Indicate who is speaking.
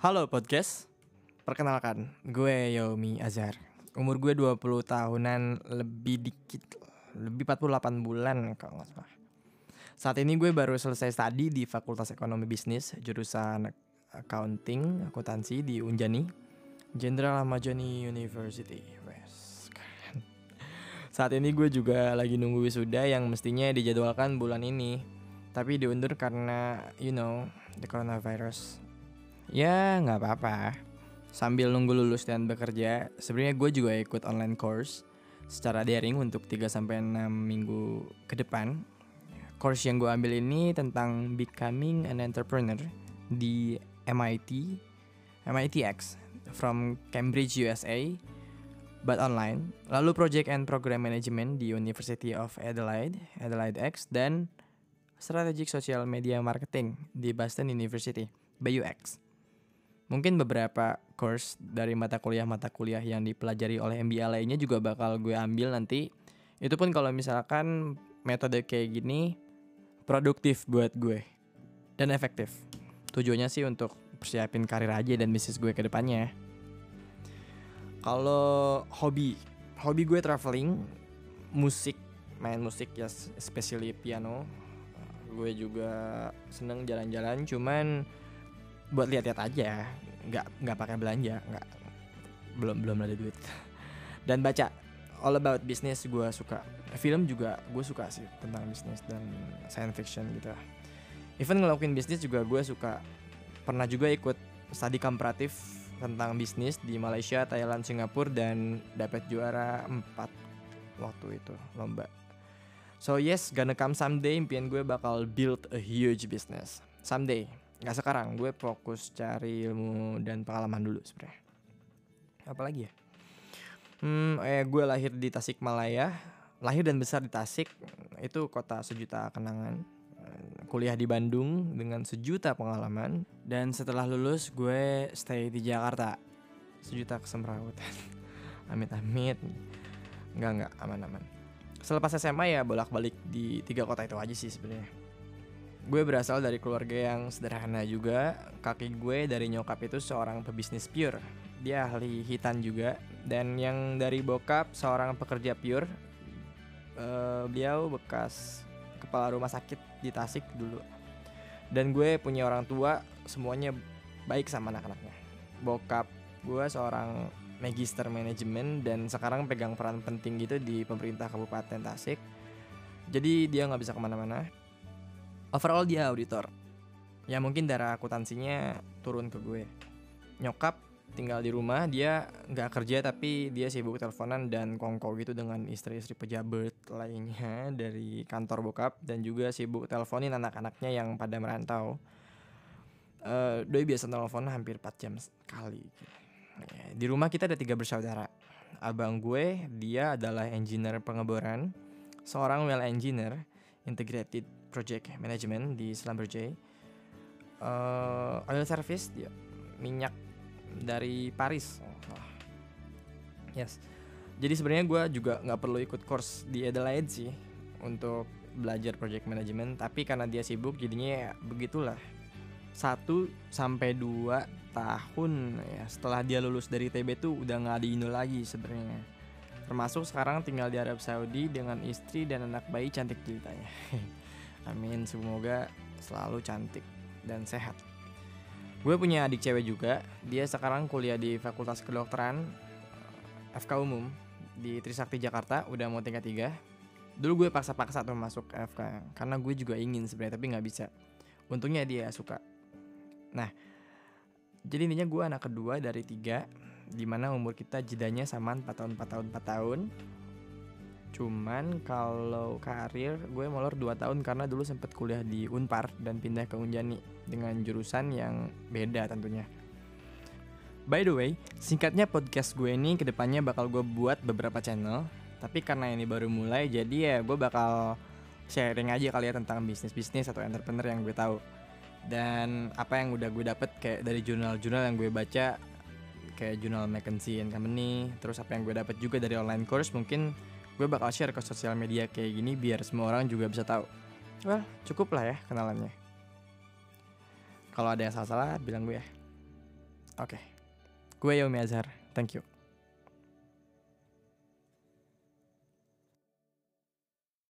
Speaker 1: Halo podcast. Perkenalkan, gue Yomi Azhar. Umur gue 20 tahunan lebih dikit Lebih 48 bulan kalau nggak salah. Saat ini gue baru selesai studi di Fakultas Ekonomi Bisnis Jurusan Accounting, Akuntansi di Unjani Jenderal Amajani University. Wes. Saat ini gue juga lagi nunggu wisuda yang mestinya dijadwalkan bulan ini. Tapi diundur karena, you know, the coronavirus Ya nggak apa-apa. Sambil nunggu lulus dan bekerja, sebenarnya gue juga ikut online course secara daring untuk 3 sampai 6 minggu ke depan. Course yang gue ambil ini tentang becoming an entrepreneur di MIT, MITx from Cambridge USA, but online. Lalu project and program management di University of Adelaide, Adelaide X dan strategic social media marketing di Boston University, BUX. Mungkin beberapa course dari mata kuliah-mata kuliah yang dipelajari oleh MBA lainnya juga bakal gue ambil nanti. Itu pun kalau misalkan metode kayak gini produktif buat gue dan efektif. Tujuannya sih untuk persiapin karir aja dan bisnis gue ke depannya. Kalau hobi, hobi gue traveling, musik, main musik ya especially piano. Gue juga seneng jalan-jalan, cuman buat lihat-lihat aja. Nggak nggak pakai belanja nggak. Belum belum ada duit. Dan baca all about business gue suka. Film juga gue suka sih tentang bisnis dan science fiction gitu even ngelakuin bisnis juga gue suka. Pernah juga ikut studi komparatif tentang bisnis di Malaysia, Thailand, Singapura dan dapat juara 4 waktu itu lomba. So yes, gonna come someday impian gue bakal build a huge business. Someday nggak sekarang gue fokus cari ilmu dan pengalaman dulu sebenarnya. Apalagi ya? Hmm eh gue lahir di Tasikmalaya. Lahir dan besar di Tasik itu kota sejuta kenangan. Kuliah di Bandung dengan sejuta pengalaman. Dan setelah lulus gue stay di Jakarta. Sejuta kesemrawutan. Amit amit. Nggak nggak aman aman. Selepas SMA ya bolak balik di tiga kota itu aja sih sebenarnya Gue berasal dari keluarga yang sederhana juga. Kaki gue dari nyokap itu seorang pebisnis pure. Dia ahli hitan juga. Dan yang dari bokap seorang pekerja pure. Uh, beliau bekas kepala rumah sakit di Tasik dulu. Dan gue punya orang tua semuanya baik sama anak-anaknya. Bokap gue seorang magister manajemen dan sekarang pegang peran penting gitu di pemerintah Kabupaten Tasik. Jadi dia nggak bisa ke mana-mana overall dia auditor. Ya mungkin darah akuntansinya turun ke gue. Nyokap tinggal di rumah dia nggak kerja tapi dia sibuk teleponan dan kongko gitu dengan istri-istri pejabat lainnya dari kantor bokap dan juga sibuk teleponin anak-anaknya yang pada merantau. Uh, doi biasa telepon hampir 4 jam sekali. Ya, di rumah kita ada tiga bersaudara. Abang gue dia adalah engineer pengeboran seorang well engineer integrated project management di Schlumberger. Uh, oil service dia minyak dari Paris. Oh, Yes. Jadi sebenarnya gue juga nggak perlu ikut course di Adelaide sih untuk belajar project management, tapi karena dia sibuk jadinya ya begitulah. Satu sampai dua tahun ya setelah dia lulus dari TB tuh udah nggak di Indo lagi sebenarnya. Termasuk sekarang tinggal di Arab Saudi dengan istri dan anak bayi cantik ceritanya. Amin, semoga selalu cantik dan sehat. Gue punya adik cewek juga, dia sekarang kuliah di Fakultas Kedokteran eh, FK Umum di Trisakti Jakarta, udah mau tingkat 3 Dulu gue paksa-paksa tuh masuk FK, karena gue juga ingin sebenarnya tapi nggak bisa. Untungnya dia suka. Nah, jadi intinya gue anak kedua dari tiga, di mana umur kita jedanya sama 4 tahun, 4 tahun, 4 tahun. Cuman kalau karir gue molor 2 tahun karena dulu sempat kuliah di Unpar dan pindah ke Unjani dengan jurusan yang beda tentunya. By the way, singkatnya podcast gue ini ke depannya bakal gue buat beberapa channel Tapi karena ini baru mulai jadi ya gue bakal sharing aja kali ya tentang bisnis-bisnis atau entrepreneur yang gue tahu Dan apa yang udah gue dapet kayak dari jurnal-jurnal yang gue baca Kayak jurnal McKinsey and Company Terus apa yang gue dapet juga dari online course mungkin gue bakal share ke sosial media kayak gini biar semua orang juga bisa tahu. Well, cukup lah ya kenalannya. Kalau ada yang salah-salah bilang gue ya. Oke. Gue Yomi Azhar. Thank you.